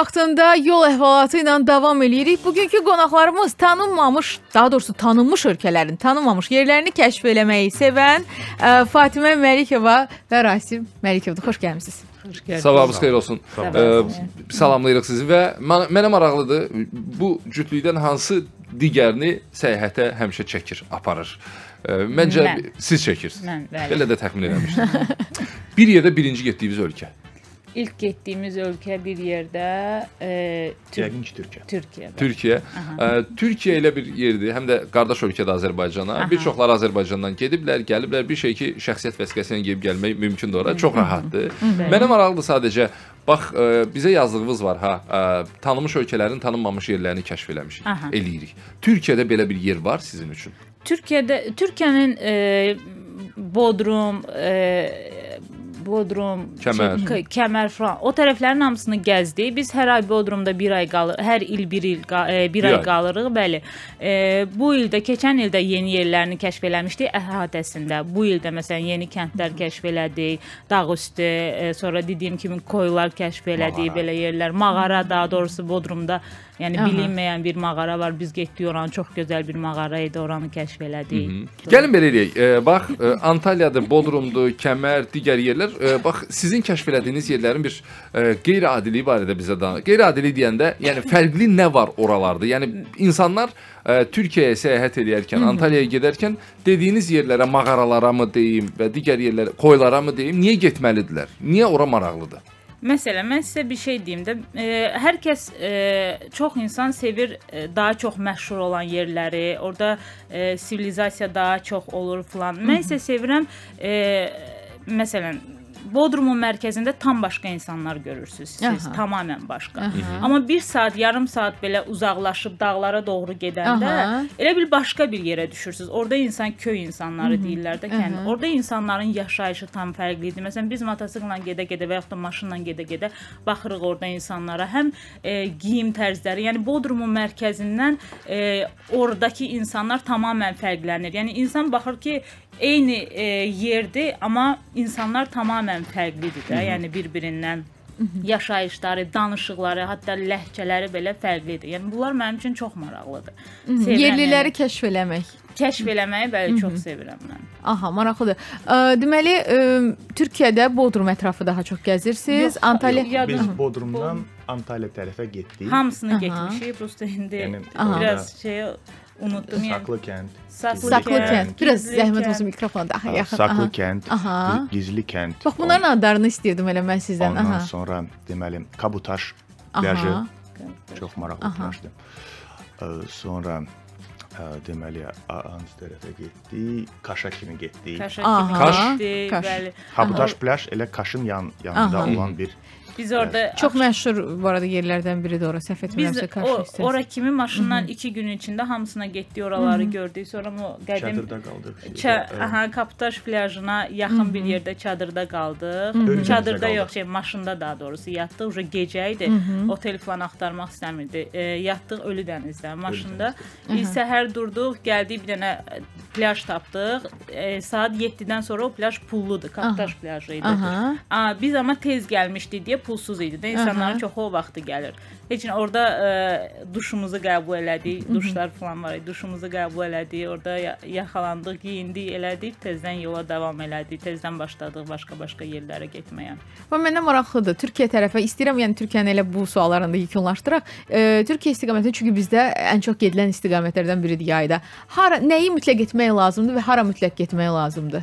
Vaxtında yol əhvalatı ilə davam eləyirik. Bugünkü qonaqlarımız tanınmamış, daha doğrusu tanınmış ölkələrin tanınmamış yerlərini kəşf eləməyi sevən ə, Fatimə Məlikova və Rasim Məlikovdur. Xoş gəlmisiniz. Sabahınız xeyir olsun. Ee, salamlayırıq sizi və mən- mənə maraqlıdır bu cütlükdən hansı digərini səyahətə həmişə çəkir, aparır. Ee, məncə Mən. siz çəkirsiniz. Mən, bəli. Belə də təxmin eləmişdim. bir yerdə birinci getdiyiniz ölkə. İlk getdiyimiz ölkə bir yerdə e, Tür Yəqin ki, Türkiyə. Türkiyə. Türkiyə. Ee, Türkiyə elə bir yerdir, həm də qardaş ölkədə Azərbaycana. Aha. Bir çoxları Azərbaycandan gediblər, gəliblər. Bir şey ki, şəxsiyyət vəsiqəsi ilə gedib gəlmək mümkündür ora. Çox rahatdır. Mənə maraqlıdır sadəcə bax e, bizə yazdığınız var ha, e, tanınmış ölkələrin tanınmamış yerlərini kəşf eləmişik, Aha. eləyirik. Türkiyədə belə bir yer var sizin üçün. Türkiyədə Türkiyənin e, Bodrum, e, Bodrum, Kəmər. K- Kəmər falan o tərəflərin hamısını gəzdik. Biz hər ay Bodrumda 1 ay qalır, hər il 1 il qa- e, bir Bir ay qalırıq, bəli. E, bu ildə keçən ildə yeni yerlərini kəşf eləmişdik əhatəsində. Bu ildə məsələn yeni kəndlər kəşf elədik, Dağüstü, e, sonra dediyim kimi koylar kəşf elədik, Mağara. belə yerlər, mağara daha doğrusu Bodrumda Yəni Aha. bilinməyən bir mağara var. Biz getdik oranı, çox gözəl bir mağara idi. Oranı kəşf elədik. Gəlin belə eləyək. E, bax, e, Antalyadır, Bodrumdur, Kəmər, digər yerlər. E, bax, sizin kəşf elədiyiniz yerlərin bir e, qeyri-adiliyi barədə bizə danış. Qeyri-adili deyəndə, yəni fərqli nə var oralarda? Yəni insanlar e, Türkiyəyə səyahət edərkən, Antalyaya gedərkən dediyiniz yerlərə, mağaralara mı deyim və digər yerlərə, koylara mı deyim, niyə getməlidirlər? Niyə ora maraqlıdır? Məsələn, mən sizə bir şey deyim də, e, hər kəs e, çox insan sevir e, daha çox məşhur olan yerləri, orada e, sivilizasiya daha çox olur filan. Mən isə sevirəm e, məsələn Bodrumun mərkəzində tam başqa insanlar görürsüz siz, Aha. tamamilə başqa. Aha. Amma 1 saat, yarım saat belə uzaqlaşıb dağlara doğru gedəndə Aha. elə bil başqa bir yerə düşürsüz. Orada insan köy insanları deyirlər də kənd. Aha. Orada insanların yaşayışı tam fərqli idi. Məsələn, biz motosiklə gedə-gedə və yaxud da maşınla gedə-gedə baxırıq orada insanlara. Həm e, geyim tərzləri, yəni Bodrumun mərkəzindən e, oradakı insanlar tamamilə fərqlənir. Yəni insan baxır ki, eyni e, yerdir, amma insanlar tamamilə fərqlidir də. Yəni bir-birindən yaşayışları, danışıqları, hətta ləhcələri belə fərqlidir. Yəni bunlar mənim üçün çox maraqlıdır. Sevirəm, Yerliləri yəni. kəşf eləmək. kəşf eləməyi bəli çox sevirəm mən. Aha, maraqlıdır. Deməli, Türkiyədə Bodrum ətrafı daha çox gəzirsiniz. Yox, Antalya yox, Biz Bodrumdan Antalya tərəfə getdik. Hamısını Aha. getmişik. Prosta indi Yəni, biraz şey unutdum. Yəni Saklı kənd, Saklı, Saklı kənd. Biraz Gizli zəhmət kənd. olsun mikrofona daha yaxın. Saklı Aha. kənd, Aha. Gi- Gizli kənd. Bax bunların adlarını istəyirdim elə mən sizdən. Ondan Aha. sonra deməli Kabutaş Aha. plyajı çox maraqlı Aha. plyajdır. Ə, Sonra ə, deməli a- hansı tərəfə getdik? Kaşa kimi getdik. Kaşa Aha. kimi Kaş. getdik, Kaş. bəli. Kabutaş plyaj elə Kaşın yan yanında Aha. olan bir Biz orada Çox məşhur bu arada yerlərdən biridir ora. Səhv etmirəmsə hissəsi. ora kimi maşından 2 gün içində hamısına getdik, oraları gördük. Sonra o qədim çadırda qaldıq. Çə, Ə, aha, Kaputaş plyajına yaxın bir yerdə çadırda qaldıq. Ölkəmizdə Çadırda qaldıq. yox, şey maşında daha doğrusu yatdıq. Uje gecə idi. Otel falan axtarmaq istəmirdi. E, yatdıq Ölü dənizdə maşında. Biz səhər durduq, gəldik bir dənə e, plyaj tapdıq. E, saat 7-dən sonra o plyaj pulludur. Kaputaş plyajı idi. Aha. Aa, biz amma tez gəlmişdik deyə pulsuz idi də. İnsanların Aha. çoxu o vaxtı gəlir. Heç nə orada ə, duşumuzu qəbul elədik. Duşlar falan var idi. Duşumuzu qəbul elədik. Orada ya- yaxalandıq, geyindik, elədik. Tezdən yola davam elədik. Tezdən başladıq başqa-başqa yerlərə getməyə. Və mənə maraqlıdır. Türkiyə tərəfə istəyirəm, yəni Türkiyəni elə bu suallarında yekunlaşdıraq. E, Türkiyə istiqaməti çünki bizdə ən çox gedilən istiqamətlərdən biridir yayda. Hara nəyi mütləq etmək lazımdır və hara mütləq getmək lazımdır?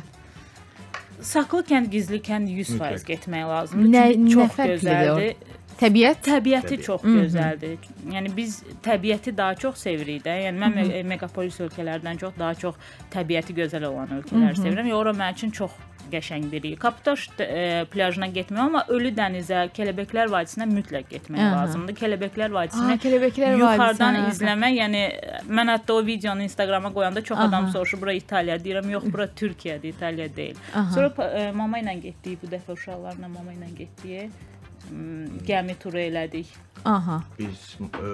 Saklı kənd, gizli kənd 100% Mütləq. getmək lazımdır. Nə Çünki nə çox fərqlidir? gözəldir. o? Təbiət Təbiəti Təbiət. çox gözəldir. Yəni biz təbiəti daha çox sevirik də. Yəni mən me megapolis ölkələrdən çox daha çox təbiəti gözəl olan ölkələri sevirəm. Yəni ora mənim üçün çox qəşəng bir yer. Kaputaş e, plyajına getmirəm, amma Ölü dənizə, Kələbəklər vadisinə mütləq getmək Aha. lazımdır. Kələbəklər Aa, vadisini Kələbəklər yuxarıdan vadisi, hə. izləmək, yəni mən hətta o videonu Instagrama qoyanda çox Aha. adam soruşur, bura İtaliya deyirəm, yox, bura Türkiyədir, İtaliya deyil. Aha. Sonra e, mama ilə getdik bu dəfə uşaqlarla mama ilə getdik. Gəmi turu elədik. Aha. Biz e,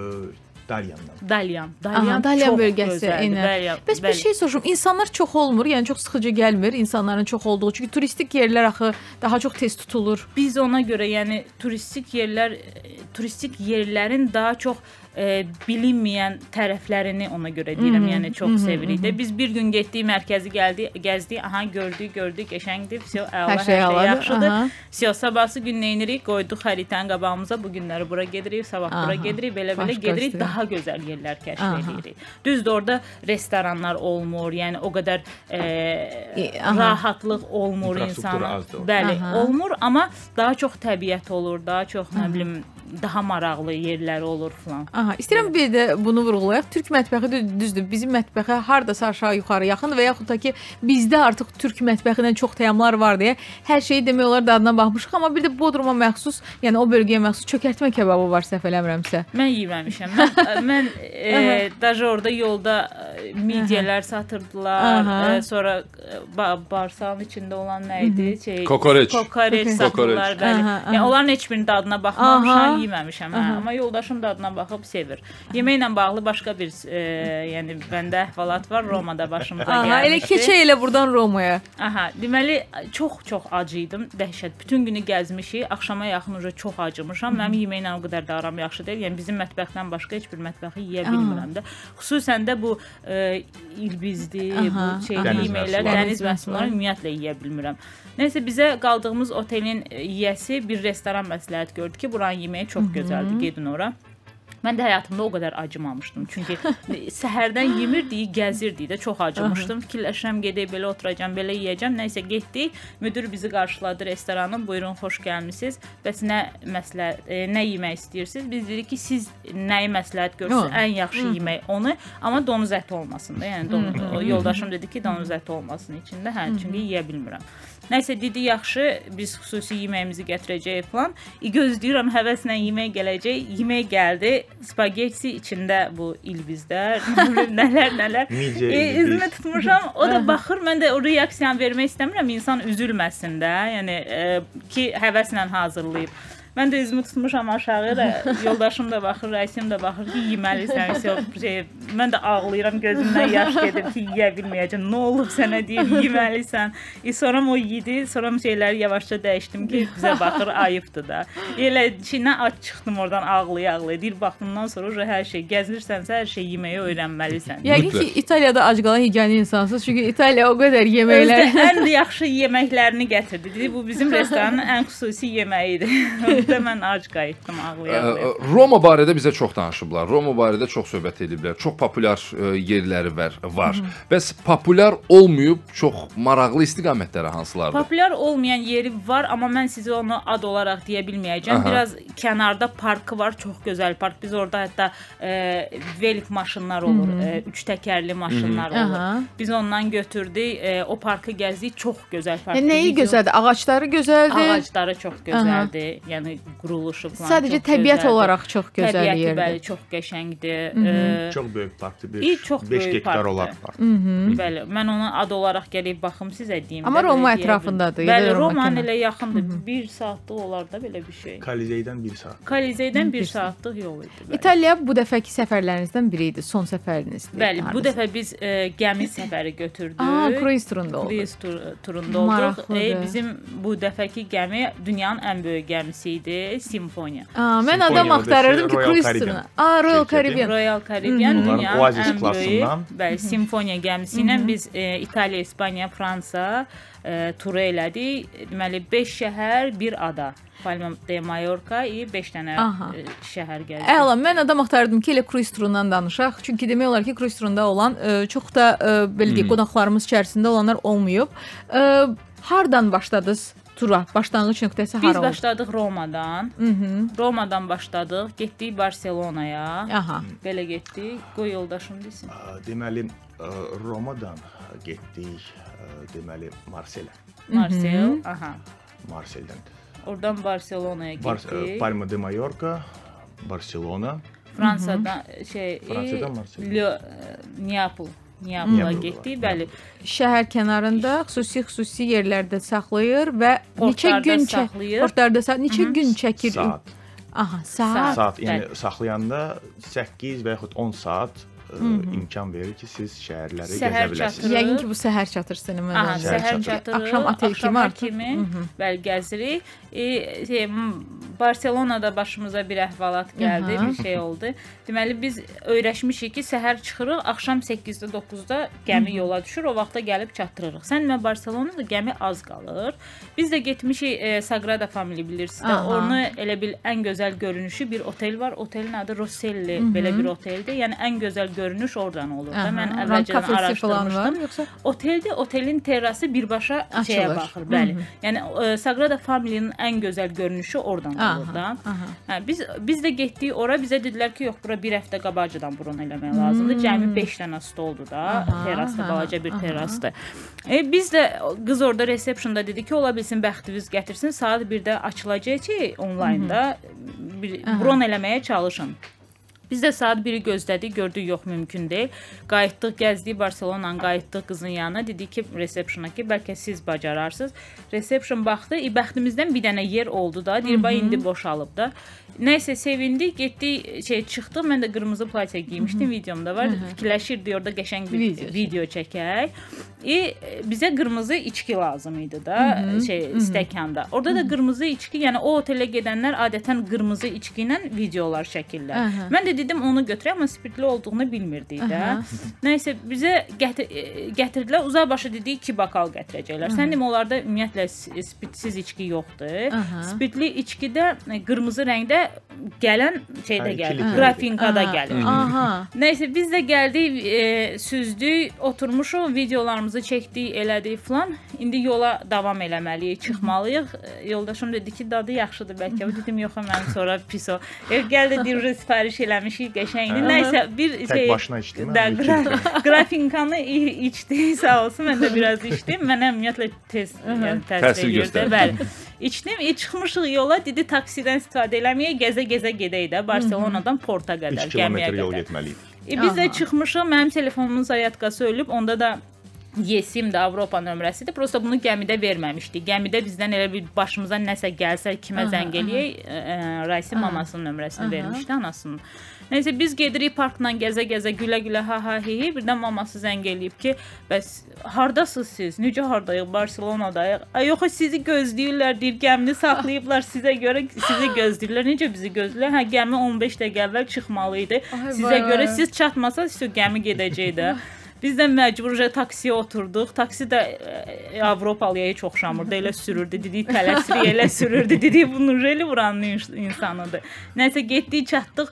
Dalyandan. Dalyan. Dalyan, Aha, Dalyan çox bölgəsi, gözəldir. Dalyan, Bəs bir bəli. şey soruşum. İnsanlar çox olmur, yəni çox sıxıcı gəlmir insanların çox olduğu. Çünki turistik yerlər axı daha çox tez tutulur. Biz ona görə yəni turistik yerlər e, turistik yerlərin daha çox e, bilinməyən tərəflərini ona görə deyirəm, Mhm, yəni çox mhm, sevirik də. Biz bir gün getdik, mərkəzi gəldik, gəzdik, aha gördük, gördük, qəşəngdir, vəsə əla, Hər hər şey şey, əladır, yaxşıdır. Vəsə sabahsı gün nə edirik? Qoyduq xəritənin qabağımıza, bu günləri bura gedirik, sabah bura Aha. gedirik, belə-belə gedirik, istiqamət. daha gözəl yerlər kəşf Aha. edirik. Düzdür, orada restoranlar olmur, yəni o qədər e, E, aha. rahatlıq olmur insana. Bəli, Aha. olmur, amma daha çox təbiət olur, daha çox nə bilim daha maraqlı yerlər olur falan. Aha, istəyirəm bir də bunu vurğulayaq. Türk mətbəxi də düzdür. Bizim mətbəxə hardasa aşağı yuxarı yaxındır və yaxud da ki bizdə artıq türk mətbəxindən çox təyyamlar var deyə hər şeyi demək olar dadına baxmışıq, amma bir də Bodruma məxsus, yəni o bölgəyə məxsus çökərtmə kebabı var səhv eləmirəmsə. Mən yeməmişəm. Mən mən e, daja orada yolda e, midyələr satırdılar. Aha. E, sonra e, ba bağırsağın içində olan nə idi? Şey, Kokoreç. Kokoreç satırlar, Kokoreç. bəli. Aha, aha. Yəni onların heç birinin dadına Aha. baxmamışam, yeməmişəm, hə. Aha. Amma yoldaşım dadına baxıb sevir. Yeməklə bağlı başqa bir e, yəni bəndə əhvalat var Romada başımıza Aha, gəlmişdi. elə keçək elə burdan Romaya. Aha, deməli çox-çox acı idim, dəhşət. Bütün günü gəzmişik, axşama yaxın uca çox acımışam. Mənim yeməklə o qədər də aram yaxşı deyil. Yəni bizim mətbəxdən başqa heç bir mətbəxi yeyə bilmirəm də. Xüsusən də bu e, ilbizdi, Aha, bu şeyli yeməklər, dəniz məhsulları ümumiyyətlə yeyə bilmirəm. Nəysə bizə qaldığımız otelin yiyəsi bir restoran məsləhət gördü ki, buranın yeməyi çox gözəldir, gedin ora. Mən də həyatımda o qədər acımamışdım. Çünki səhərdən yemirdik, gəzirdik də çox acımışdım. Fikirləşirəm gedək belə oturacam, belə yeyəcəm. Nəysə getdik. Müdir bizi qarşıladı restoranın. Buyurun, xoş gəlmisiniz. Bəs nə məsləhət, e, nə yemək istəyirsiniz? Biz dedik ki, siz nəyi məsləhət görürsüz? Hı. Ən yaxşı yemək onu, amma donuz əti olmasın da. Yəni don, o yoldaşım dedi ki, donuz əti olmasın içində. Hə, çünki yeyə bilmirəm. Nəysə dedi yaxşı, biz xüsusi yeməyimizi gətirəcəyik falan. E, gözləyirəm həvəslə yemək gələcək. Yemək gəldi. Spagetti içində bu ilbizlər, nələr nələr. E, üzümə tutmuşam. O da baxır, mən də o reaksiyanı vermək istəmirəm. İnsan üzülməsin də. Yəni e, ki, həvəslə hazırlayıb. Mən də üzümü tutmuşam aşağı da yoldaşım da baxır, rəisim də baxır ki, yeməlisən. Şey, mən də ağlayıram, gözümdən yaş gedir ki, yeyə bilməyəcəm. Nə olub sənə deyir, yeməlisən. E, sonra o yedi, sonra şeyləri yavaşca dəyişdim ki, bizə baxır, ayıbdır da. Elə içinə aç çıxdım oradan ağlaya-ağlaya. Deyir, baxdımdan sonra hər şey gəzmirsənsə, hər şey yeməyi öyrənməlisən. Yəqin ki. İtaliyada ac qalan yeganə insansınız. Çünki İtaliya o qədər Özdə yeməklər ən yaxşı yeməklərini gətirdi. Dedi, bu bizim restoranın ən xüsusi yeməyidir. Orada mən ac qayıtdım ağlaya-ağlaya. Ə, Roma barədə bizə çox danışıblar. Roma barədə çox söhbət ediblər. Çox populyar ə, yerləri var. var. Bəs populyar olmayıb çox maraqlı istiqamətləri hansılardır? Populyar olmayan yeri var, amma mən sizə onu ad olaraq deyə bilməyəcəm. Aha. Biraz kənarda parkı var, çox gözəl park. Biz orada hətta e, velik maşınlar olur, e, üç təkərli maşınlar olur. Aha. Biz ondan götürdük, e, o parkı gəzdik. Çox gözəl park. Yəni nəyi gözəldir? Ağacları gözəldir. Ağacları çox gözəldir. Yəni quruluşu falan. Sadəcə təbiət gözəldir. olaraq çox gözəl Təbiəti yerdir. bəli, çox qəşəngdir. E, Çox böyük parkdır. Bir çox 5 böyük hektar olan park. Bəli, mən onu ad olaraq gəlib baxım sizə deyim. Amma Roma ətrafındadır, Bəli, Roma Romanın elə yaxındır. 1 saatlıq olar da belə bir şey. Kolizeydən 1 saat. Kolizeydən 1 bir saatlıq yol idi. bəli. İtaliya bu dəfəki səfərlərinizdən biri idi, son səfərinizdir. Bəli, bu dəfə biz e, gəmi səfəri götürdük. Aa, kruiz turunda oldu. Kruiz tur turunda olduq. E, bizim bu dəfəki gəmi dünyanın ən böyük gəmisi idi. İdi, Simfoniya. Aa, mən Simfoniya adam da axtarırdım ki, cruise turuna. Aa, Royal. Caribbean. Royal Caribbean dünyanın ən böyük, klassından. bəli, Simfoniya gəmisi ilə biz e, İtaliya, İspaniya, Fransa e, turu elədik. Deməli 5 şəhər, bir ada. Palma de Mallorca, 5 dənə Aha. şəhər gəzdik. Əla, mən adam axtarırdım ki, elə cruise turundan danışaq. Çünki demək olar ki, cruise turunda olan e, çox da e, belə deyək, qonaqlarımız içərisində olanlar olmayıb. E, hardan başladınız tura? Başlanğıc nöqtəsi Biz hara oldu? başladıq Romadan. Mhm. Romadan başladıq, getdik Barselonaya. Aha. Belə getdik. Qoy yoldaşım desin. Ə, Deməli, ə, Romadan getdik, ə, deməli Marselə. Marsel, aha. Marseldən. Oradan Barselonaya Bar getdik. Palma de Mallorca, Barselona. Fransadan şey, Fransa'dan Marseille. Lyo, Neapol. Neapol getdik, bəli. Şəhər kənarında xüsusi-xüsusi yerlərdə saxlayır və neçə gün saxlayır. portlarda sa neçə gün çəkir? Saat. Aha, saat. Saat, yəni saxlayanda 8 və yaxud 10 saat ə, imkan verir ki, siz şəhərləri Səhər gəzə biləsiniz. çatırıq. Yəqin ki, bu səhər çatır sənin Aha, mənə. səhər çatırıq. çatırıq, Axşam otel kimi artıq. kimi bəli gəzirik. E, şey, Barselonada başımıza bir əhvalat gəldi, Aha. bir şey oldu. Deməli biz öyrəşmişik ki, səhər çıxırıq, axşam 8-də 9-da gəmi yola düşür, o vaxta gəlib çatdırırıq. Sən və Barselonada gəmi az qalır. Biz də getmişik e, Sagrada Familia bilirsiniz də. Onu elə bil ən gözəl görünüşü bir otel var. Otelin adı Rosselli, belə bir oteldir. Yəni ən gözəl görünüş oradan olur da. Mən əvvəlcədən araşdırmışdım. yoxsa? Oteldə otelin terrası birbaşa şeyə Açılır. baxır, bəli. Yəni e, Sagrada Familia'nın ən gözəl görünüşü oradan Aha, olur da. aha. Hə, biz biz də getdik ora, bizə dedilər ki, yox, bura bir həftə qabaqcadan bron eləmək lazımdır. Cəmi 5 dənə stoldur da, terrasda balaca bir terrasdır. E, biz də qız orada resepsiyonda dedi ki, ola bilsin bəxtiniz gətirsin, saat 1-də açılacaq ki, onlaynda bir bron eləməyə çalışın. Biz də saat 1-i gözlədik, gördük yox mümkün deyil. Qayıtdıq, gəzdik Barselonanı, qayıtdıq qızın yanına. Dedi ki, resepsiyona ki, bəlkə siz bacararsınız. Resepsiyon baxdı, e, bəxtimizdən bir dənə yer oldu da. Deyir, bax indi boşalıb da. Nəysə sevindik, getdik, şey çıxdıq. Mən də qırmızı platiya geymişdim, videomda var. Fikirləşirdik orada qəşəng bir Video video, çəkək. E, bizə qırmızı içki lazım idi da, şey stəkanda. Orada da qırmızı içki, yəni o otelə gedənlər adətən qırmızı içki ilə videolar çəkirlər. Aha. Mən də dedim onu götürək, amma spirtli olduğunu bilmirdik də. Aha. Nəysə bizə gətir e, gətirdilər. Uzaqbaşı dedi 2 bakal gətirəcəklər. Sən demə onlarda ümumiyyətlə spirtsiz içki yoxdur. Aha. Spirtli içkidə e, qırmızı rəngdə gələn şeydə Hə, gəlir. Qrafinkada gəlir. Aha. Nəysə biz də gəldik, e, süzdük, oturmuşuq, videolarımızı çəkdik, elədik falan. İndi yola davam eləməliyik, çıxmalıyıq. E, Yoldaşım dedi ki, dadı yaxşıdır bəlkə. Dedim yox, mən sonra pis o. E, gəl də deyir, sifariş eləmişik, qəşəngdir. Nəysə bir Tək şey başına içdin mi? Da, İki gra qrafinkanı içdi, sağ olsun. Mən də biraz içdim. Mənə ümumiyyətlə tez yəni, Təsir göstərdi. Bəli. İçdim, e, çıxmışıq yola, dedi taksidən istifadə eləməyə, gəzə-gəzə gedək də Barselonadan Porta 3 qədər, gəmiyə kilometr yol qədər. getməliyik. E, biz də Aha. çıxmışıq, mənim telefonumun zayatkası ölüb, onda da Yesim də Avropa nömrəsidir. Prosta bunu gəmidə verməmişdik. Gəmidə bizdən elə bir başımıza nəsə gəlsə, kimə zəng eləyək, e, e, Raisin mamasının nömrəsini vermişdi, anasının. Nəysə biz gedirik parkla gəzə-gəzə, gülə-gülə ha ha hi hi. Birdən maması zəng eləyib ki, bəs hardasınız siz? Necə hardayıq? Barselonadayıq. Ay yox, sizi gözləyirlər, deyir, gəmini saxlayıblar sizə görə, sizi gözləyirlər. Necə bizi gözləyirlər? Hə, gəmi 15 dəqiqə əvvəl çıxmalı idi. Sizə görə siz çatmasanız, gəmi gedəcək də. Biz də məcburca taksiyə oturduq. Taksi də e, Avropalıya çox oxşamırdı. Elə sürürdü, dedik tələsirik, elə sürürdü. Dedik bunun reli ins- insanıdır. Nəsə getdik, çatdıq.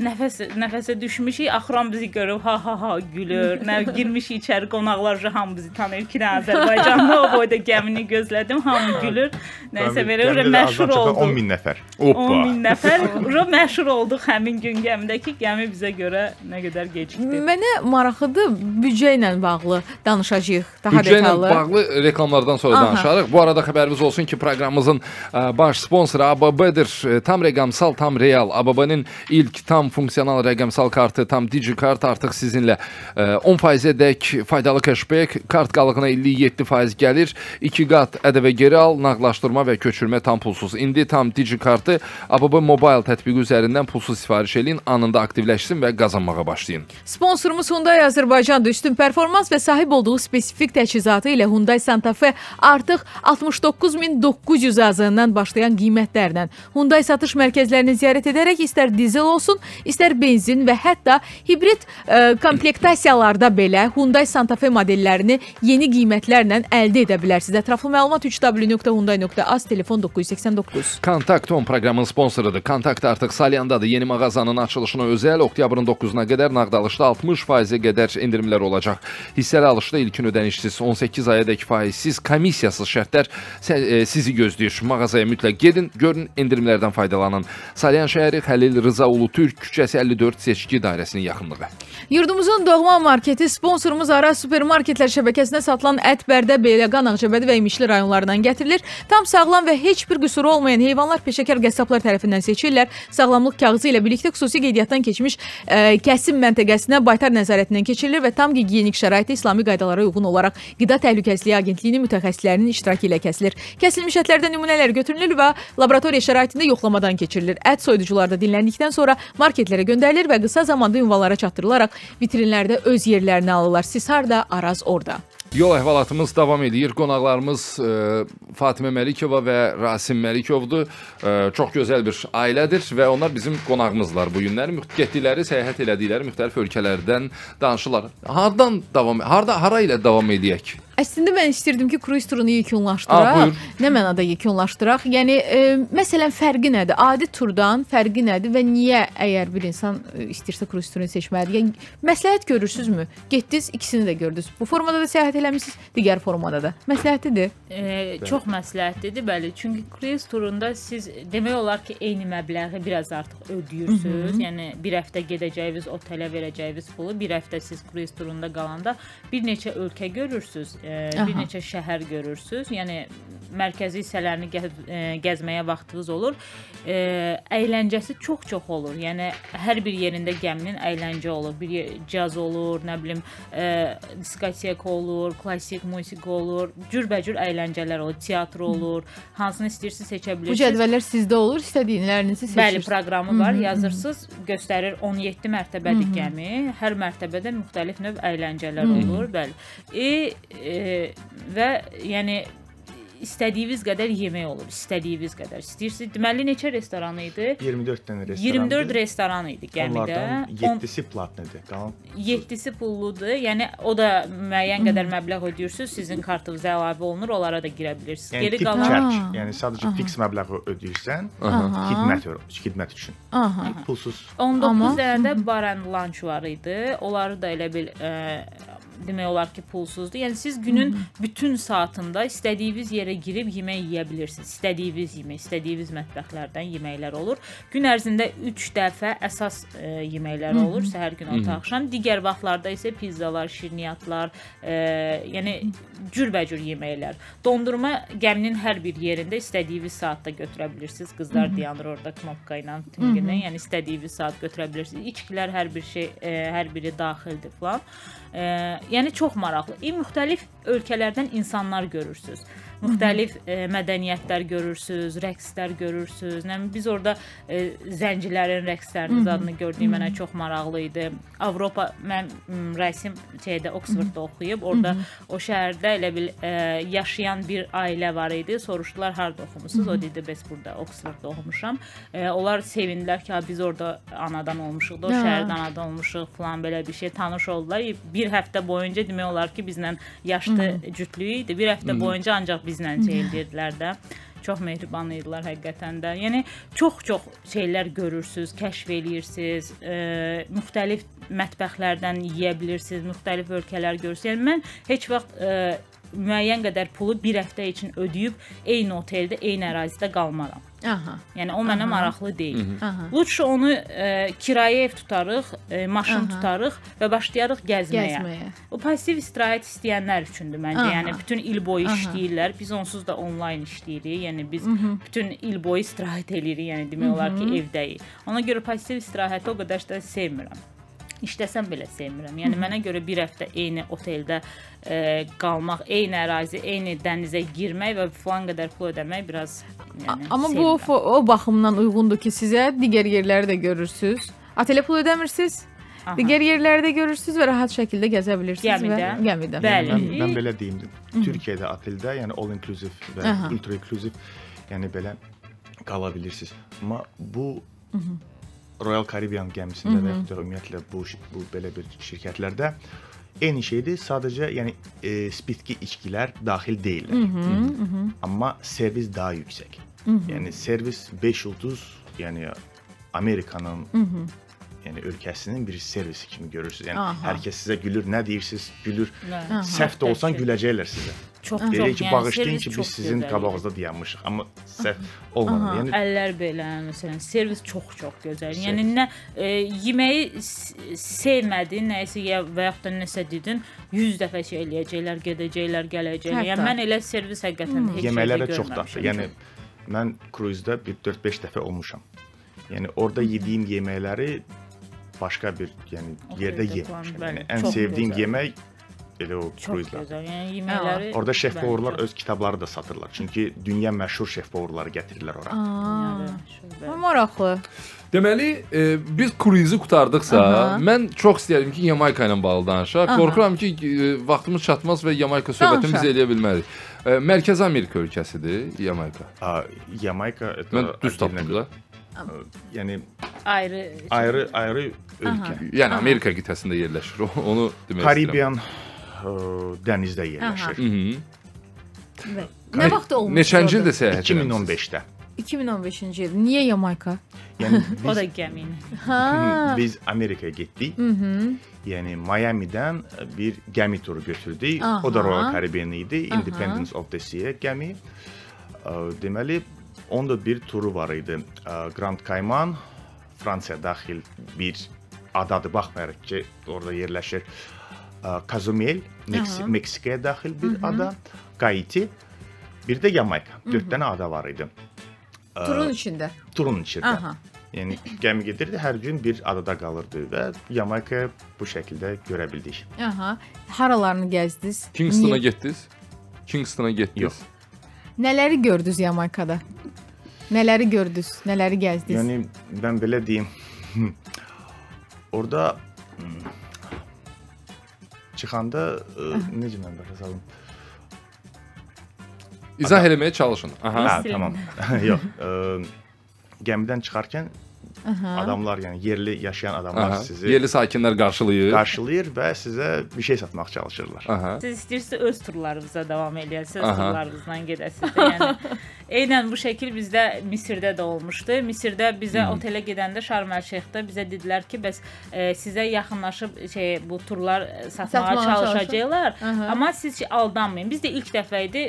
Nəfəs nəfəsə düşmüşük. Axıran bizi görüb ha ha ha gülür. Nə girmişik içəri qonaqlar hamı bizi tanıyır ki, Azərbaycanlı o boyda gəmini gözlədim, hamı gülür. Nəsə belə ora məşhur 10 olduq. min nəfər. 10 min nəfər ora məşhur olduq həmin gün gəmidəki gəmi bizə görə nə qədər gecikdi. Mənə maraqlıdır, büdcə ilə bağlı danışacağıq daha Büdcə ilə detallı. bağlı reklamlardan sonra Aha. danışarıq. Bu arada xəbərimiz olsun ki, proqramımızın ə, baş sponsoru ABB-dir. E, Tam rəqəmsal, tam real. ABB-nin ilk tam funksional rəqəmsal kartı, tam DigiKart artıq sizinlə ə, 10%-ə dək faydalı cashback, kart qalığına 57% gəlir. 2 qat ədəvə geri al, nağdlaşdırma və köçürmə tam pulsuz. İndi tam DigiKartı ABB Mobile tətbiqi üzərindən pulsuz sifariş eləyin, anında aktivləşsin və qazanmağa başlayın. Sponsorumuz Hyundai Azərbaycandır. Üstün performans və sahib olduğu spesifik təchizatı ilə Hyundai Santa Fe artıq 69900 azından başlayan qiymətlərlə Hyundai satış mərkəzlərini ziyarət edərək istər dizel olsun, istər benzin və hətta hibrid ə, komplektasiyalarda belə Hyundai Santa Fe modellərini yeni qiymətlərlə əldə edə bilərsiniz. Ətraflı məlumat www.hyundai.az telefon 989. Kontakt on proqramın sponsorudur. Kontakt artıq Salyandadır. Yeni mağazanın açılışına özəl oktyabrın 9-na qədər nağd alışda 60%-ə qədər endirimlər olacaq. Hissəli alışda ilkin ödənişsiz 18 ayadək faizsiz, komissiyasız şərtlər e, sizi gözləyir. Mağazaya mütləq gedin, görün, endirimlərdən faydalanın. Salyan şəhəri Xəlil Rıza Ulu Türk küçəsi 54 seçki dairəsinin yaxınlığı. Yurdumuzun doğma marketi sponsorumuz Araz supermarketlər şəbəkəsində satılan ət, bərdə, Beyləqan, Ağcabədi və İmişli rayonlarından gətirilir. Tam sağlam və heç bir qüsuru olmayan heyvanlar peşəkar qəssablar tərəfindən seçilirlər. Sağlamlıq kağızı ilə birlikdə xüsusi qeydiyyatdan keçmiş ə, kəsim məntəqəsinə baytar nəzarətindən keçirilir və tam gigiyenik şəraitdə İslami qaydalara uyğun olaraq Qida Təhlükəsizliyi Agentliyinin mütəxəssislərinin iştirakı ilə kəsilir. Kəsilmiş ətlərdən nümunələr götürülür və laboratoriya şəraitində yoxlamadan keçirilir. Ət soyuducularda dinləndikdən sonra marketlərə göndərilir və qısa zamanda ünvanlara çatdırılaraq vitrinlərdə öz yerlərini alırlar. Siz harda, Araz orada. Yol əhvalatımız davam edir. Qonaqlarımız e, Fatimə Məlikova və Rasim Məlikovdur. E, çox gözəl bir ailədir və onlar bizim qonağımızlar bu günlər. Müxt- Getdikləri, səyahət elədikləri müxtəlif ölkələrdən danışırlar. Hardan davam harda hara ilə davam edək? Əslində mən istirdim ki, kruiz turunu A, yekunlaşdıraq. buyur. Nə mənada yekunlaşdıraq? Yəni e, məsələn fərqi nədir? Adi turdan fərqi nədir və niyə əgər bir insan e, istəyirsə kruiz turunu seçməlidir? Yəni məsləhət görürsüzmü? Getdiniz, ikisini də gördünüz. Bu formada da səyahət eləmisiniz, digər formada da. Məsləhətlidir. E, çox məsləhətlidir, bəli. Çünki kruiz turunda siz demək olar ki, eyni məbləği biraz artıq ödəyirsiniz. Mhm. Yəni bir həftə gedəcəyiniz otelə verəcəyiniz pulu, bir həftə siz kruiz turunda qalanda bir neçə ölkə görürsüz, e, bir Aha. neçə şəhər görürsüz. Yəni mərkəzi hissələrini gəz, e, gəzməyə vaxtınız olur. E, əyləncəsi çox-çox olur. Yəni hər bir yerində gəminin əyləncə olur. Bir yer- caz olur, nə bilim, e, diskotek olur, klassik musiqi olur, cürbəcür əyləncələr olur, teatr olur. Hansını istəyirsiniz seçə Bu bilirsiniz. cədvəllər sizdə olur, istədiyinilərinizi seçirsiniz. Bəli, proqramı var. Mhm, Yazırsınız, göstərir 17 mərtəbəlik gəmi. Hər mərtəbədə müxtəlif növ əyləncələr Mhm. olur, bəli. E, e, və yəni istədiyiniz qədər yemək olur, istədiyiniz qədər. İstəyirsiniz. Deməli neçə restoran idi? 24 dənə restoran. 24 restoran idi gəmidə. Onlardan On- 7-si platinidir. Qalan 7-si pulludur. Yəni o da müəyyən qədər məbləğ ödəyirsiniz, sizin kartınıza əlavə olunur, onlara da girə bilirsiniz. yəni Geri tip qalan çərk, yəni sadəcə fiks məbləği ödəyirsən, xidmət xidmət üçün. Aha. Pulsuz 19 Amma- dənə də bar and lunch var idi. Onları da elə bil ə, demək olar ki, pulsuzdur. Yəni siz günün bütün saatında istədiyiniz yerə girib yemək yeyə bilirsiniz. İstədiyiniz yemək, istədiyiniz mətbəxlərdən yeməklər olur. Gün ərzində 3 dəfə əsas ə, yeməklər olur, səhər gün orta axşam. Digər vaxtlarda isə pizzalar, şirniyyatlar, ə, yəni cürbəcür yeməklər. Dondurma gəminin hər bir yerində istədiyiniz saatda götürə bilirsiniz. Qızlar dayanır orada knopka ilə tinginə, yəni istədiyiniz saat götürə bilirsiniz. İçkilər hər bir şey, ə, hər biri daxildir falan. Ə, yəni çox maraqlı. E, müxtəlif ölkələrdən insanlar görürsüz. Müxtəlif ə, mədəniyyətlər görürsüz, rəqslər görürsüz. Nə bilim, biz orada ə, zəncilərin rəqslərinin zadını gördüyüm mənə çox maraqlı idi. Avropa mən rəsm şeydə Oksfordda oxuyub, orada o şəhərdə elə bil ə, yaşayan bir ailə var idi. Soruşdular harda oxumusunuz? O dedi bəs burada Oksfordda oxumuşam. Ə, onlar sevindilər ki, "Ha, biz orada anadan olmuşuq, da o Ha. şəhərdə anadan olmuşuq" falan belə bir şey tanış oldular. Bir həftə boyunca demək olar ki, bizlə yaşlı cütlüyü idi. Bir həftə boyunca ancaq bizlə şey edirdilər də. Çox mehriban idilər həqiqətən də. Yəni çox-çox şeylər görürsüz, kəşf eləyirsiniz, e, müxtəlif mətbəxlərdən yeyə bilirsiniz, müxtəlif ölkələr görürsüz. Yəni mən heç vaxt e, müəyyən qədər pulu bir həftə üçün ödəyib eyni oteldə, eyni ərazidə qalmaram. Aha. Yəni o mənə maraqlı deyil. Aha. Lütfü onu e, kirayə ev tutarıq, e, maşın Aha. tutarıq və başlayarıq gəzməyə. Gəzməyə. O pasiv istirahət istəyənlər üçündür məncə. Aha. Yəni bütün il boyu Aha. işləyirlər. Biz onsuz da onlayn işləyirik. Yəni biz bütün il boyu istirahət eləyirik. Yəni demək olar ki, evdəyik. Ona görə pasiv istirahəti o qədər də sevmirəm. İşləsəm belə sevmirəm. Yəni mənə görə bir həftə eyni oteldə e, qalmaq, eyni ərazi, eyni dənizə girmək və filan qədər pul ödəmək biraz yəni Amma bu sevmirəm. fo- o baxımdan uyğundur ki, sizə digər yerləri də görürsüz. Otelə pul ödəmirsiniz. Aha. Digər yerlərdə görürsüz və rahat şəkildə gəzə bilirsiniz və Gəmidə. gəmidə. Bəli. Yəni mən, mən belə deyim, Türkiyədə oteldə, yəni all inclusive və Aha. ultra inclusive, yəni belə qala bilirsiniz. Amma bu Royal Caribbean gəmisində və yaxud da ümumiyyətlə bu şi- bu belə bir şirkətlərdə eyni şeydir. Sadəcə yəni e, spirtli içkilər daxil deyillər. Amma servis daha yüksək. Yəni servis 5 ulduz, yəni Amerikanın yəni ölkəsinin bir servisi kimi görürsüz. Yəni Aha. hər kəs sizə gülür, nə deyirsiniz, gülür. Aha. Səhv də olsan Təşkil. güləcəklər sizə. Çox çox. ki, yəni bağışlayın ki, biz sizin qabağınızda dayanmışıq, amma səhv olmadı. Yəni Əllər belə, məsələn, servis çox-çox gözəl. Yəni nə e, yeməyi sevmədin, nəyisə ya və yaxud da nəsə dedin, 100 dəfə şey eləyəcəklər, gedəcəklər, gələcəklər. Yəni mən elə servis həqiqətən heç yeməklərə yerdə çox dadlı. Yəni mən kruzda bir 4-5 dəfə olmuşam. Yəni orada yediyim yeməkləri başqa bir yəni yerdə yemişəm. Yəni ən sevdiyim yemək elə o gözəl. Yəni yeməkləri Orada şef çox- öz kitabları da satırlar. Çünki dünya məşhur şef povurları gətirirlər ora. Yəni, maraqlı. Deməli, e, biz kruizi qurtardıqsa, Aha. mən çox istəyirəm ki, Yamayka ilə bağlı danışaq. Aha. Qorxuram ki, e, vaxtımız çatmaz və Yamayka söhbətini biz Danışaq. eləyə bilmərik. E, Mərkəzi Amerika ölkəsidir Yamayka. Aa, Yamayka Mən düz tapdım da. Yəni ayrı ayrı ayrı ölkə. Yəni Amerika qitəsində yerləşir. O- Onu demək istəyirəm. Karibiyan ə, dənizdə yerləşir. Mhm. Nə vaxt olmuş? Neçənci ildə orada? səyahət etmisiniz? 2015-də. 2015-ci il. Niyə Yamayka? Yəni o biz da gəmi ilə. Ha. biz Amerikaya getdik. Yəni Miami-dən bir gəmi turu götürdük. O da Aha. Royal Caribbean idi. Independence of the Sea gəmi. Ə, Deməli, onun da bir turu var idi. Grand Cayman, Fransiya daxil bir adadır. Baxmayaraq ki, orada yerləşir. Ə, Cozumel, Meksi Aha. Meksikaya daxil bir ada. Haiti, bir də Yamayka. 4 dənə ada var idi. Turun içində. Turun içində. Aha. Yəni gəmi gedirdi, hər gün bir adada qalırdı və Yamaykaya bu şəkildə görə bildik. Aha. Haralarını gəzdiniz? Kingstona getdiniz? Kingstona getdiniz? Yox. Nələri gördünüz Yamaykada? Nələri gördünüz? Nələri gəzdiniz? Yəni mən belə deyim. Orda çıxanda ə, necə mən başa salım? İzah eləməyə çalışın. Aha. Hə, tamam. Yox, ə, gəmidən çıxarkən adamlar, yəni yerli yaşayan adamlar Aha. sizi Yerli sakinlər qarşılayır. qarşılayır və sizə bir şey satmaq çalışırlar. Aha. Siz istəyirsiniz öz turlarınıza davam eləyəsiniz, öz Aha. turlarınızla gedəsiniz. də, Yəni eynən bu şəkil bizdə Misirdə də olmuşdu. Misirdə bizə otelə gedəndə Şarm el-Şeyxdə bizə dedilər ki, bəs e, sizə yaxınlaşıb şey bu turlar e, satmağa Satmağa çalışacaqlar. Aha. Amma siz ki, aldanmayın. Biz də ilk dəfə idi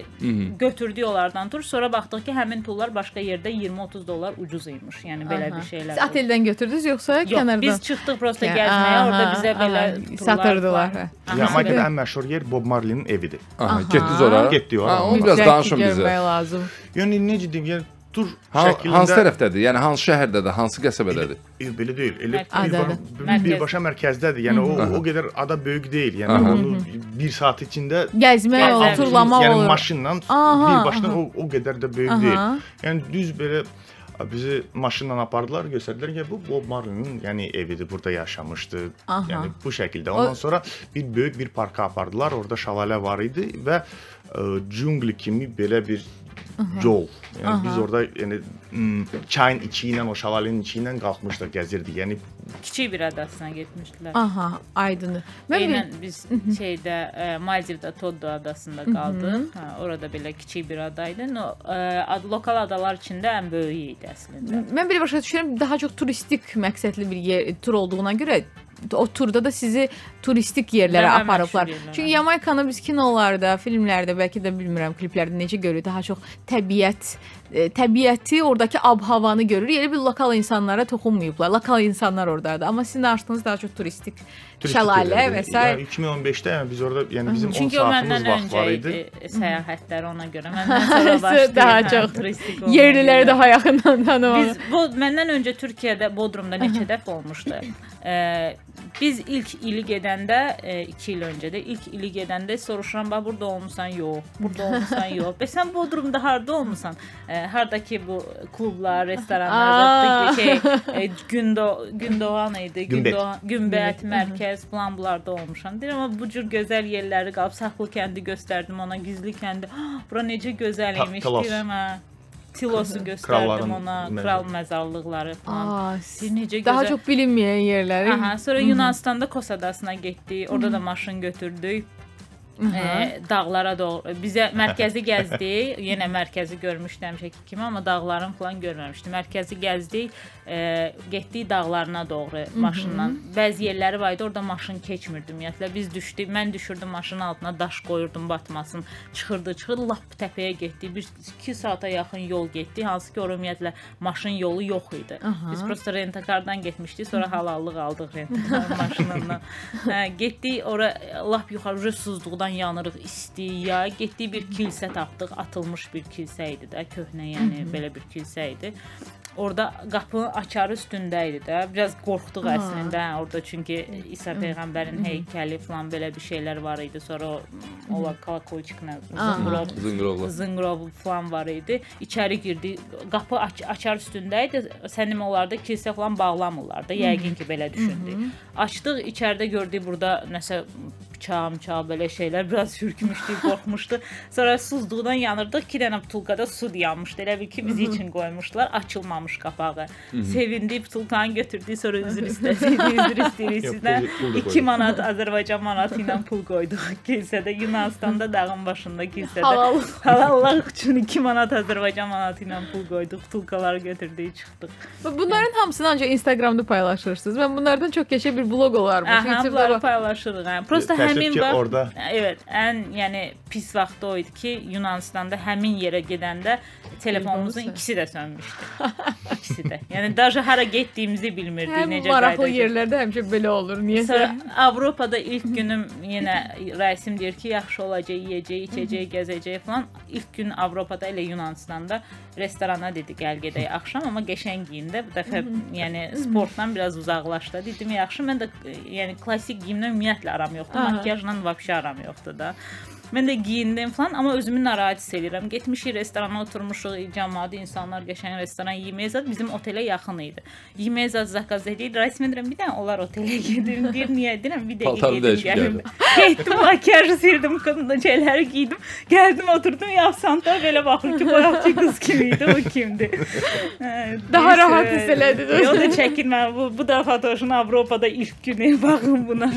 götürdük onlardan tur, sonra baxdıq ki, həmin turlar başqa yerdə 20-30 dollar ucuz imiş. Yəni belə Aha. bir şeylər. Siz oteldən götürdünüz yoxsa Yox, kənardan? biz çıxdıq prosta gəzməyə. Orada bizə belə aha, satırdılar, hə. Aha. Yamaykada ən məşhur yer Bob Marley'nin evidir. Aha. Getdiniz ora? Getdik ora. Onu biraz danışın görmək bizə. lazım. Yəni necə deyim, yəni tur Ha, şəklində hansı tərəfdədir? Yəni hansı şəhərdədir? Hansı qəsəbədədir? E, belə deyil. Elə Mərkəzdə. bir, Mərkəz. birbaşa mərkəzdədir. Yəni o o qədər ada böyük deyil. Yəni onu 1 saat içində Gəzmək olur, olur. turlamaq yəni olur. maşınla Aha, birbaşa aha. o o qədər də böyük Aha. deyil. Yəni düz belə bizi maşınla apardılar, göstərdilər ki, bu Bob Marley'nin yəni evidir, burada yaşamışdı. Aha. Yəni bu şəkildə. Ondan sonra bir böyük bir parka apardılar. Orada şəlalə var idi və ə, cüngli kimi belə bir yol. Yəni biz orada yəni m, çayın içi ilə, o şəlalənin içi ilə qalxmışdıq, gəzirdik. Yəni Kiçik bir adasına getmişdilər. Aha, aydın. Mən bir Eynən biz şeydə e, Maldivdə Toddo adasında qaldıq. Hə, orada belə kiçik bir ada idi. No, e, ad, lokal adalar içində ən böyüyü idi əslində. Mən belə başa düşürəm, daha çox turistik məqsədli bir yer, tur olduğuna görə o turda da sizi turistik yerlərə Daha aparıblar. yerlərə. Çünki Yamaykanı biz kinolarda, filmlərdə, bəlkə də bilmirəm, kliplərdə necə görürük, daha çox təbiət, e, təbiəti, oradakı ab-havanı görürük. Elə bir lokal insanlara toxunmayıblar. Lokal insanlar ordadır. Amma sizin açdığınız daha çox turistik, turistik şəlalə və s. Yəni 2015-də yəni biz orada yəni bizim 10 Çünki o saatımız məndən vaxt var idi. idi səyahətlər ona görə. Məndən sonra başlayır. daha çox turistik olmağa yerliləri daha yaxından tanımaq. Biz bu məndən öncə Türkiyədə Bodrumda neçə dəfə olmuşdu. Ə, Biz ilk ili gedəndə 2 il öncədə ilk ili gedəndə soruşuram, "Bax burada olmusan?" "Yox." "Burada olmusan?" "Yox." "Bəs sən Bodrumda harda olmusan?" E, hardakı bu klublar, restoranlar, şey, e, Gündo Gündoğan idi. Gündoğan, Günbət mərkəz falan bunlarda olmuşam. Deyirəm amma bu cür gözəl yerləri qalıb Saxlı kəndi göstərdim ona, Gizli kəndi. "Ah, Bura necə gözəl imiş." Deyirəm hə. Tilosu göstərdim ona, kral məzarlıqları falan. Aa, necə daha gözəl. çox bilinməyən yerləri. Aha, sonra Yunanistanda Kos adasına getdik. Orada da maşın götürdük. E, dağlara doğru bizə mərkəzi gəzdik. Yenə mərkəzi görmüşdüm həmişəki kimi, amma dağların falan görməmişdim. Mərkəzi gəzdik, e, getdik dağlarına doğru maşınla. Bəzi yerləri var idi, orada maşın keçmirdi ümumiyyətlə. Biz düşdük, mən düşürdüm maşının altına, daş qoyurdum batmasın. Çıxırdı, çıxırdı, lap təpəyə getdik. Bir 2 saata yaxın yol getdik, hansı ki, ümumiyyətlə maşın yolu yox idi. Aha. Biz prosta rentakardan getmişdik, sonra halallıq aldıq rentakar maşınından. Hə, getdik ora lap yuxarı uje soyuqdan yanırıq, istiyə. Getdiyi bir kilsə tapdıq, atılmış bir kilsə idi də, köhnə, yəni Hı -hı. belə bir kilsə idi. Orda qapı açarı üstündə idi də. Biraz qorxduq Aha. əslində hə, orada çünki İsa peyğəmbərin heykəli falan belə bir şeylər var idi. Sonra ola kalakolçiklə zınqrov, zınqrov, zınqrov falan var idi. İçəri girdi. Qapı aç açar üstündə idi. Sənim onlarda kilsə falan bağlamırlar da. Yəqin ki belə düşündük. Açdıq, içəridə gördük burada nəsə bıçaq, bıçaq belə şeylər biraz hürkmüşdük, qorxmuşdu. Sonra suzluqdan yanırdıq. 2 dənə butulkada su yanmışdı. Elə bil ki, bizi üçün qoymuşdular. Açılmamış qapağı. Sevindik, butulkanı götürdük, sonra üzr istədik. üzr istəyirik sizdən. pul- pul da 2 qoyduk. manat Azərbaycan manatı ilə pul qoyduq kilsədə. Yunanistanda dağın başında kilsədə. Halal. Halallıq üçün 2 manat Azərbaycan manatı ilə pul qoyduq. Butulkaları götürdük, çıxdıq. Bunların hamısını ancaq Instagramda paylaşırsınız. Mən bunlardan çox keçə bir blog olarmış. Aha, YouTube'da bunları bax- paylaşırıq. Hə. Prosta Təəssüf həmin ki, vaxt orada- Evet, ən yəni pis vaxt o idi ki, Yunanistanda həmin yerə gedəndə telefonumuzun Telefonu ikisi də sönmüşdü. ikisi də. Yəni daşı hara getdiyimizi bilmirdik, Həm necə maraqlı qayıdacağıq. yerlərdə həmişə belə olur. Niyəsə? Sonra Avropada ilk günüm yenə rəisim deyir ki, yaxşı olacaq, yeyəcək, içəcək, gəzəcək falan. İlk gün Avropada elə Yunanistanda restorana dedi gəl gedək axşam, amma qəşəng geyində bu dəfə yəni sportdan biraz uzaqlaşdı. Dedim yaxşı, mən də yəni klassik geyimlə ümumiyyətlə aram yoxdur, Aha. makyajla vəbşə aram yoxdur da. Mən də geyindim falan, amma özümü narahat hiss edirəm. Getmişik restorana oturmuşuq, cəmaət insanlar qəşəng restoran yeməyə zad bizim otelə yaxın idi. Yeməyə zad zakaz edir. Rəsmi deyirəm, bir dənə onlar otelə gedim. Deyir, niyə deyirəm, bir dəqiqə Paltarını gedim dəyişib gəlim. gəldin. Getdim, makyajı sildim, şeyləri geydim. Gəldim, oturdum, ya Santa belə baxır ki, bayaqki qız kim idi, o kimdir. Hə, Daha neysə, rahat hiss elədiniz. O da çəkinmə, bu, bu da Fatoşun Avropada ilk günü, baxın buna.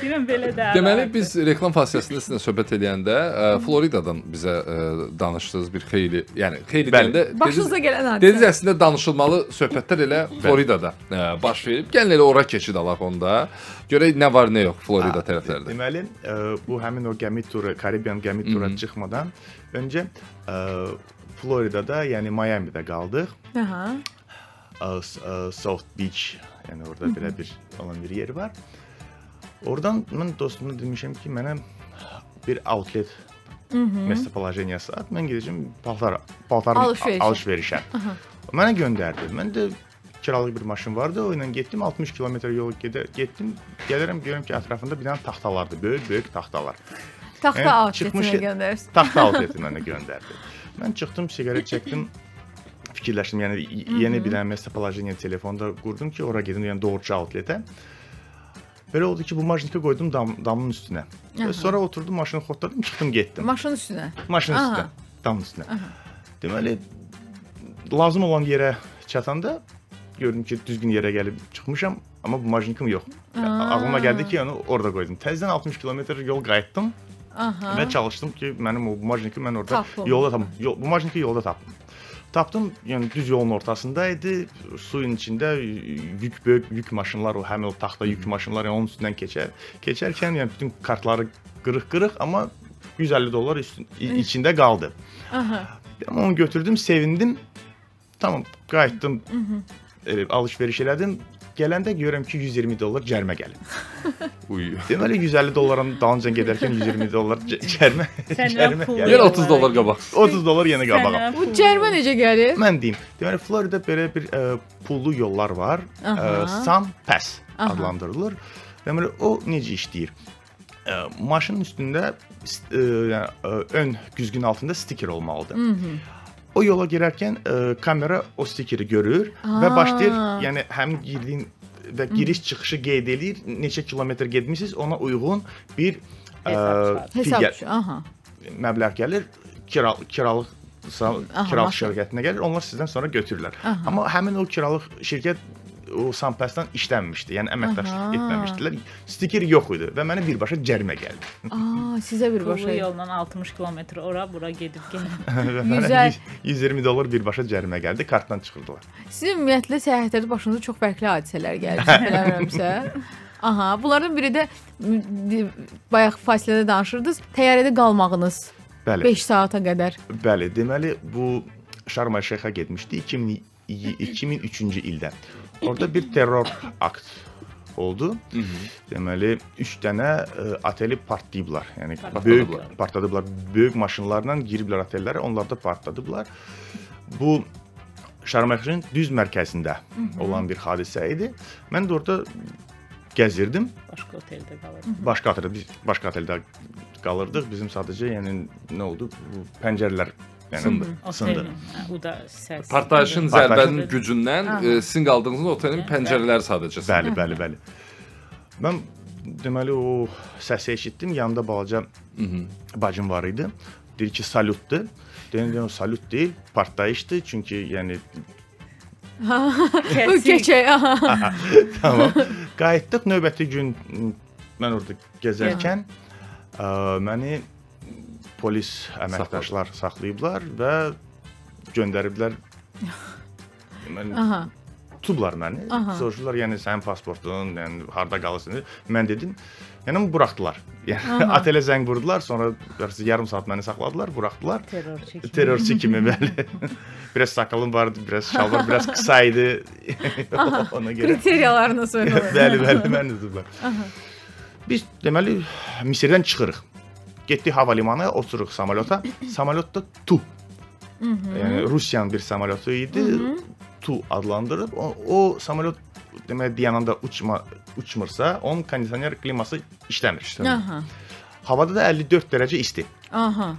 Deyirəm, belə də. Deməli biz reklam fasiləsində sizinlə söhbət edəndə ə, Floridadan bizə ə, danışdınız bir xeyli, yəni xeyli deyəndə Başınıza gələn hadisə. Dediniz əslində danışılmalı söhbətlər elə Floridada ə, baş verib. Gəlin elə ora keçid alaq onda. Görək nə var, nə yox Florida tərəflərində. Deməli, ə, bu həmin o gəmi turu, Karibian gəmi tura çıxmadan öncə ə, Floridada, yəni Miami-də qaldıq. Aha. South Beach, yəni orada belə bir olan bir yer var. Oradan mən dostuma demişəm ki, mənə bir outlet местоположениясы at. Mən gedəcəm paltar paltar Alış-verişə. alış-verişə. Mənə göndərdi. Mən də kiralıq bir maşın vardı. O ilə getdim 60 kilometr yol gedə, getdim. Gəlirəm görürəm ki, ətrafında bir dənə taxtalardır, böyük-böyük taxtalar. Taxta Yəni, outletinə çıxmış- göndərirsən. Taxta outleti mənə göndərdi. Mən çıxdım, siqaret çəkdim. Fikirləşdim, yəni y- yeni bir dənə местоположение telefonda qurdum ki, ora gedim, yəni doğruca outletə. Belə oldu ki, bu maşını qoydum dam, damın üstünə. Və sonra oturdum, maşını xotladım, çıxdım, getdim. Maşın üstünə. Maşının Aha. üstünə, damın üstünə. Deməli lazım olan yerə çatanda gördüm ki, düzgün yerə gəlib çıxmışam, amma bu maşınım yox. Ağlıma gəldi ki, yəni orada qoydum. Təzədən 60 kilometr yol qayıtdım Aha. və çalışdım ki, mənim o maşınımı mən orada Tapım. yolda tapım. Yol, bu maşınımı yolda tapdım. Tapdım, yəni düz yolun ortasında idi. Suyun içində yük böyük yük maşınlar, o həmin o taxta yük maşınlar yəni onun üstündən keçər. Keçərkən yəni bütün kartları qırıq-qırıq, amma 150 dollar üstün, içində qaldı. Aha. Onu götürdüm, sevindim. Tamam, qayıtdım. Elə alış-veriş elədim. gələndə görürəm ki, 120 dollar cərimə gəlib. Uy. Deməli 150 dolların dalınca gedərkən 120 dollar cərimə cərimə pul gəlib. Yenə 30 dollar qabaq. 30 dollar yenə qabağa. Bu cərimə necə gəlir? Mən deyim. Deməli Florida belə bir ə, pullu yollar var. Ə, Sun Pass Aha. adlandırılır. Deməli o necə işləyir? Ə, maşının üstündə st- ə, yəni ə, ön güzgün altında stiker olmalıdır. O yola girərkən ə, kamera o stikeri görür və Aa. başlayır, yəni həm girdiyin və giriş çıxışı qeyd eləyir, neçə kilometr getmisiniz, ona uyğun bir ə, Hesab pul Hesab. Aha. məbləğ gəlir, kira kiralıq kiralıq şirkətinə gəlir, onlar sizdən sonra götürürlər. Aha. Amma həmin o kiralıq şirkət o Sampasdan işlənmişdi. Yəni əməkdaşlıq etməmişdilər. Stiker yox idi və mənə birbaşa cərimə gəldi. Aa, sizə birbaşa. yolla 60 kilometr ora bura gedib gəlin. və mənə Gözəl. 100 120 dollar birbaşa cərimə gəldi. Kartdan çıxırdılar. Sizin ümumiyyətlə səyahətlərdə başınıza çox fərqli hadisələr gəlir, səhv eləmirəmsə. Aha, bunlardan biri də bayaq fasilədə danışırdınız, təyyarədə qalmağınız Bəli. 5 saata qədər. Bəli, deməli bu Şarm el-Şeyxə getmişdi 2000 2003-cü ildə. Orada bir terror akt oldu. Deməli 3 dənə ə, oteli partlayıblar. Yəni böyük Partladıblar. Böyük maşınlarla giriblər otellərə, onlar da partladıblar. Bu Şarm el-Şeyxin düz mərkəzində olan bir hadisə idi. Mən də orada gəzirdim. Başqa oteldə qalır. Başqa oteldə biz başqa oteldə qalırdıq. Bizim sadəcə yəni nə oldu? Bu pəncərələr yəni Sındı. sındı. Otelin, hə, o da səs. Partlayışın zərbənin gücündən e, sizin qaldığınız otelin pəncərələri sadəcə. Bəli, bəli, bəli. Mən deməli o səsi eşitdim. Yanında balaca bacım var idi. Deyir ki, salutdur. Deyirəm, o salut deyil, partlayışdır. Çünki yəni Bu keçək. Tamam. Qayıtdıq növbəti gün mən orada gəzərkən ə, məni polis əməkdaşlar saxlayıblar və göndəriblər mən Aha. tutublar məni. Soruşdular, yəni sənin pasportun, yəni harda qalırsan? Mən dedim, yəni buraxdılar. Yəni otelə zəng vurdular, sonra yarım saat məni saxladılar, buraxdılar. terrorçu kimi. Terrorçu kimi bəli. biraz sakalım vardı, biraz şalvar biraz qısa idi. Ona görə. Kriteriyalarına soyulur. bəli, bəli, mən üzüblər. Biz deməli Misirdən çıxırıq. Getdik hava limanına, otururuq samolyota. Samolyotda Tu. Yəni Rusiyanın bir samolyotu idi. Tu adlandırıb o, o samolyot deməli dayananda uçma uçmursa, onun kondisioner kliması işləmir. Aha. Havada da 54 dərəcə isti. Aha.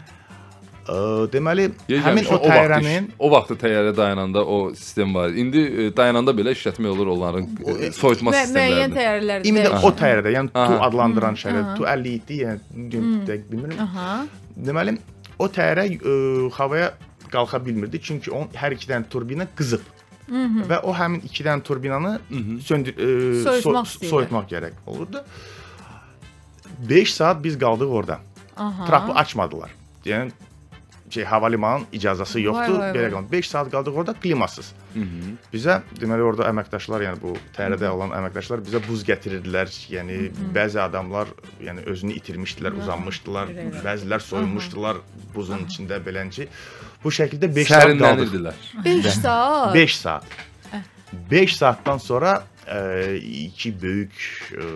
Ə, deməli Yer həmin o təyyarənin iş- o vaxt təyyarə dayananda o sistem var. İndi e, dayananda belə işlətmək olur onların e, soyutma Mü- müəyyən sistemlərini. təyyarələrdə. indi də o təyyarədə, yəni Tu Aha. adlandıran şeylər, Tu 57, yəni dəqiq bilmirəm. Aha. Deməli, o təyyarə ə, havaya qalxa bilmirdi, çünki onun hər iki dənə turbina qızıb. Və o həmin iki dənə turbinanı söndür ə, Soyutmaq so- soyutmaq gərək olurdu. 5 saat biz qaldıq orada. Aha. Trapı açmadılar. Yəni şey hava limanının icazəsi yoxdur. vay, Belə vay. qaldı. 5 saat qaldıq orada klimasız. Bizə deməli orada əməkdaşlar, yəni bu təyyarədə olan əməkdaşlar bizə buz gətirirdilər. Yəni bəzi adamlar yəni özünü itirmişdilər, uzanmışdılar. Bəzilər soyunmuşdular buzun içində belənci. Bu şəkildə 5 saat qaldıq. Sərinlənirdilər. 5 saat. 5 saat. 5 saatdan sonra ə, iki böyük ə,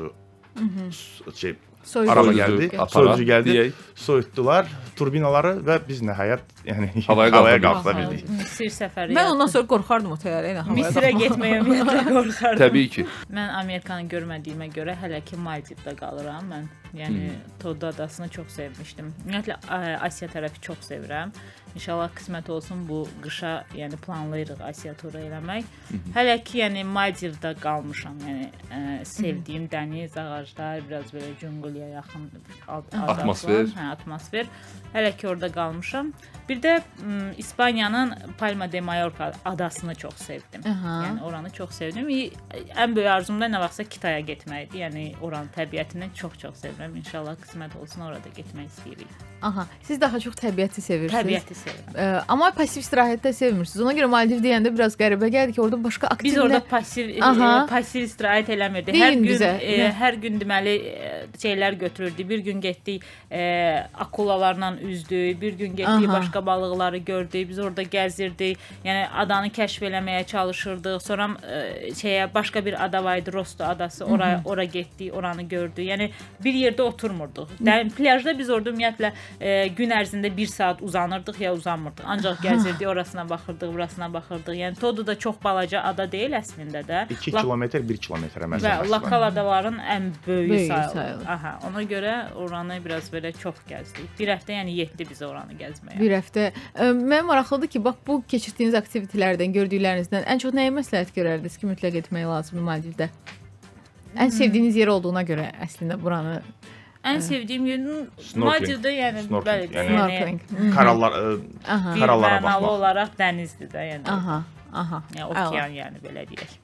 s- şey Soyucu. araba Soyucu gəldi, soyucu gəldi, deyək. soyutdular turbinaları və biz nəhayət yəni Havaya havaya qalxa bildik. Misir səfəri. Mən ondan sonra qorxardım o təyyarə ilə havaya. Misirə getməyə ümumiyyətlə qorxardım. Təbii ki. Mən Amerikanı görmədiyimə görə hələ ki Maldivdə qalıram. Mən yəni Toda adasını çox sevmişdim. Ümumiyyətlə ə, Asiya tərəfi çox sevirəm. İnşallah qismət olsun bu qışa, yəni planlayırıq Asiya turu eləmək. Hələ ki yəni Maldivdə qalmışam. Yəni ə, sevdiyim dəniz, ağaclar, biraz belə cüngülyə yaxın ad- adası Atmosfer. Hə, atmosfer. Hələ ki orada qalmışam. Bir də m, İspaniyanın Palma de Mallorca adasını çox sevdim. Aha. Yəni oranı çox sevdim. Ən böyük arzum da nə vaxtsa Kitaya getməkdir. Yəni oranın təbiətini çox-çox sevirəm. İnşallah qismət olsun orada getmək istəyirik. Aha. Siz daha çox təbiəti sevirsiniz. Təbiəti. Ə, amma pasiv istirahət də sevmirsiniz. Ona görə Maldiv deyəndə biraz qəribə gəldi ki, orada başqa aktiv Biz orada pasiv e, Aha. e, pasiv istirahət eləmirdik. Deyin Hər gün bizə, e, nə? hər gün deməli e, şeylər götürürdük. Bir gün getdik e, akulalarla üzdük, bir gün getdik Aha. başqa balıqları gördük. Biz orada gəzirdik. Yəni adanı kəşf eləməyə çalışırdıq. Sonra e, şeyə başqa bir ada var idi, Rosto adası. Ora ora getdik, oranı gördük. Yəni bir yerdə oturmurduq. Yəni plyajda biz orada ümumiyyətlə e, gün ərzində 1 saat uzanırdıq ya uzanmırdıq. Ancaq gəzirdik, orasına baxırdıq, burasına baxırdıq. Yəni Todu da çox balaca ada deyil əslində də. 2 La- kilometr 1 kilometrə və məsafəsi var. lokal adaların ən Böyüyü sayılır. Aha, ona görə oranı biraz belə çox gəzdik. Bir həftə yəni yetdi biz oranı gəzməyə. Bir həftə. Ə, Mənə maraqlıdır ki, bax bu keçirdiyiniz aktivitetlərdən, gördüklərinizdən ən çox nəyi məsləhət görərdiniz ki, mütləq etmək lazımdır Maldivdə? Ən sevdiyiniz yer olduğuna görə əslində buranı Ən sevdiyim yer Snorkeling. Maldivdə yəni bəli, yəni- yəni Karallar bir Karalara mənalı baxmaq. olaraq dənizdir də, yəni. Aha, aha. Yəni okean yəni belə deyək.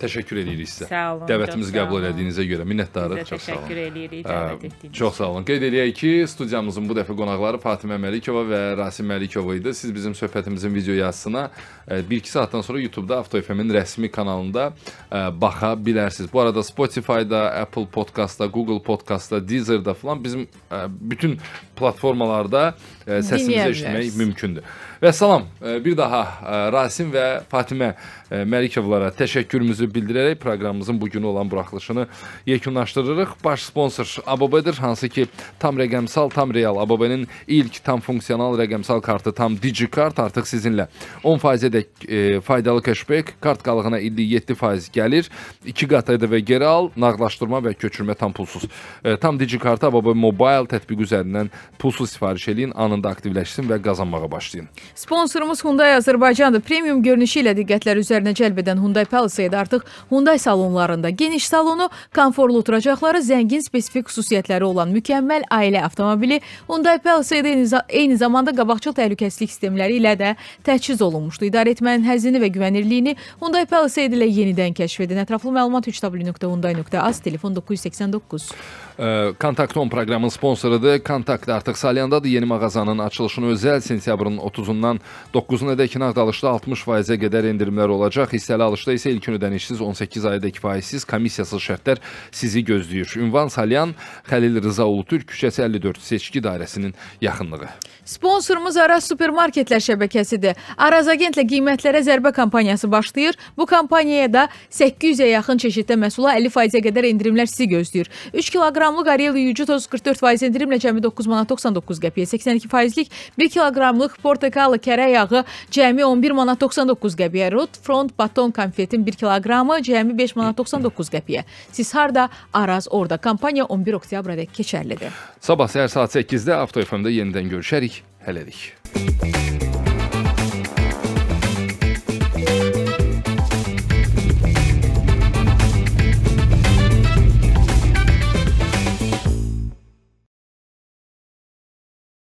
Təşəkkür edirik sizə. Sağ olun, Dəvətimizi qəbul olun. elədiyinizə görə minnətdarıq. Çox sağ olun. təşəkkür eləyirik Ə, dəvət etdiyiniz Çox sağ olun. Qeyd eləyək ki, studiyamızın bu dəfə qonaqları Fatimə Məlikova və Rasim Məlikova idi. Siz bizim söhbətimizin video yazısına 1-2 saatdan sonra YouTube-da Avto FM-in rəsmi kanalında ə, baxa bilərsiniz. Bu arada Spotify-da, Apple Podcast-da, Google Podcast-da, Deezer-da falan bizim ə, bütün platformalarda səsimizi eşitmək mümkündür. Və salam, ə, bir daha ə, Rasim və Fatimə ə, Məlikovlara təşəkkürümüzü bildirərək proqramımızın bu günü olan buraxılışını yekunlaşdırırıq. Baş sponsor ABB-dir, hansı ki tam rəqəmsal, tam real ABB-nin ilk tam funksional rəqəmsal kartı tam DigiKart artıq sizinlə 10%-ə dək e, faydalı cashback, kart qalığına illik 7% gəlir. 2 qat ədəvə geri al, nağdlaşdırma və köçürmə tam pulsuz. E, tam DigiKart ABB Mobile tətbiqi üzərindən pulsuz sifariş eləyin, anında aktivləşsin və qazanmağa başlayın. Sponsorumuz Hyundai Azərbaycandır. Premium görünüşü ilə diqqətlər üzərinə cəlb edən Hyundai Palisade artıq Hyundai salonlarında geniş salonu, konforlu oturacaqları, zəngin spesifik xüsusiyyətləri olan mükəmməl ailə avtomobili Hyundai Palisade eyni, za- eyni zamanda qabaqcıl təhlükəsizlik sistemləri ilə də təchiz olunmuşdu. İdarə etmənin həzzini və güvənirliyini Hyundai Palisade ilə yenidən kəşf edin. Ətraflı məlumat www.hyundai.az telefon 989. Kontakt 10 proqramın sponsorudur. Kontakt artıq Salyandadır. Yeni mağazanın açılışını özəl sentyabrın 30-undan 9-una dək Nağdalışda 60%-ə qədər endirimlər olacaq. Hissəli alışda isə ilkin ödənişsiz 18 aydakı faizsiz komissiyasız şərtlər sizi gözləyir. Ünvan Salyan, Xəlil Rıza Ulutürk küçəsi 54 seçki dairəsinin yaxınlığı. Sponsorumuz Araz supermarketlər şəbəkəsidir. Araz agentlə qiymətlərə zərbə kampaniyası başlayır. Bu kampaniyaya da 800-ə yaxın çeşiddə məhsula 50%-ə qədər endirimlər sizi gözləyir. 3 kiloqramlıq Ariel yuyucu toz 44% endirimlə cəmi 9 manat 99 qəpiyə, 82%lik 1 kiloqramlıq portakalı kərə yağı cəmi 11 manat 99 qəpiyə, Rot Front baton konfetin 1 kiloqramı cəmi 5 manat 99 qəpiyə. Siz harda? Araz orada. Kampaniya 11 oktyabrədək keçərlidir. Sabah səhər saat 8-də Avto FM-də yenidən görüşərik. Hələlik.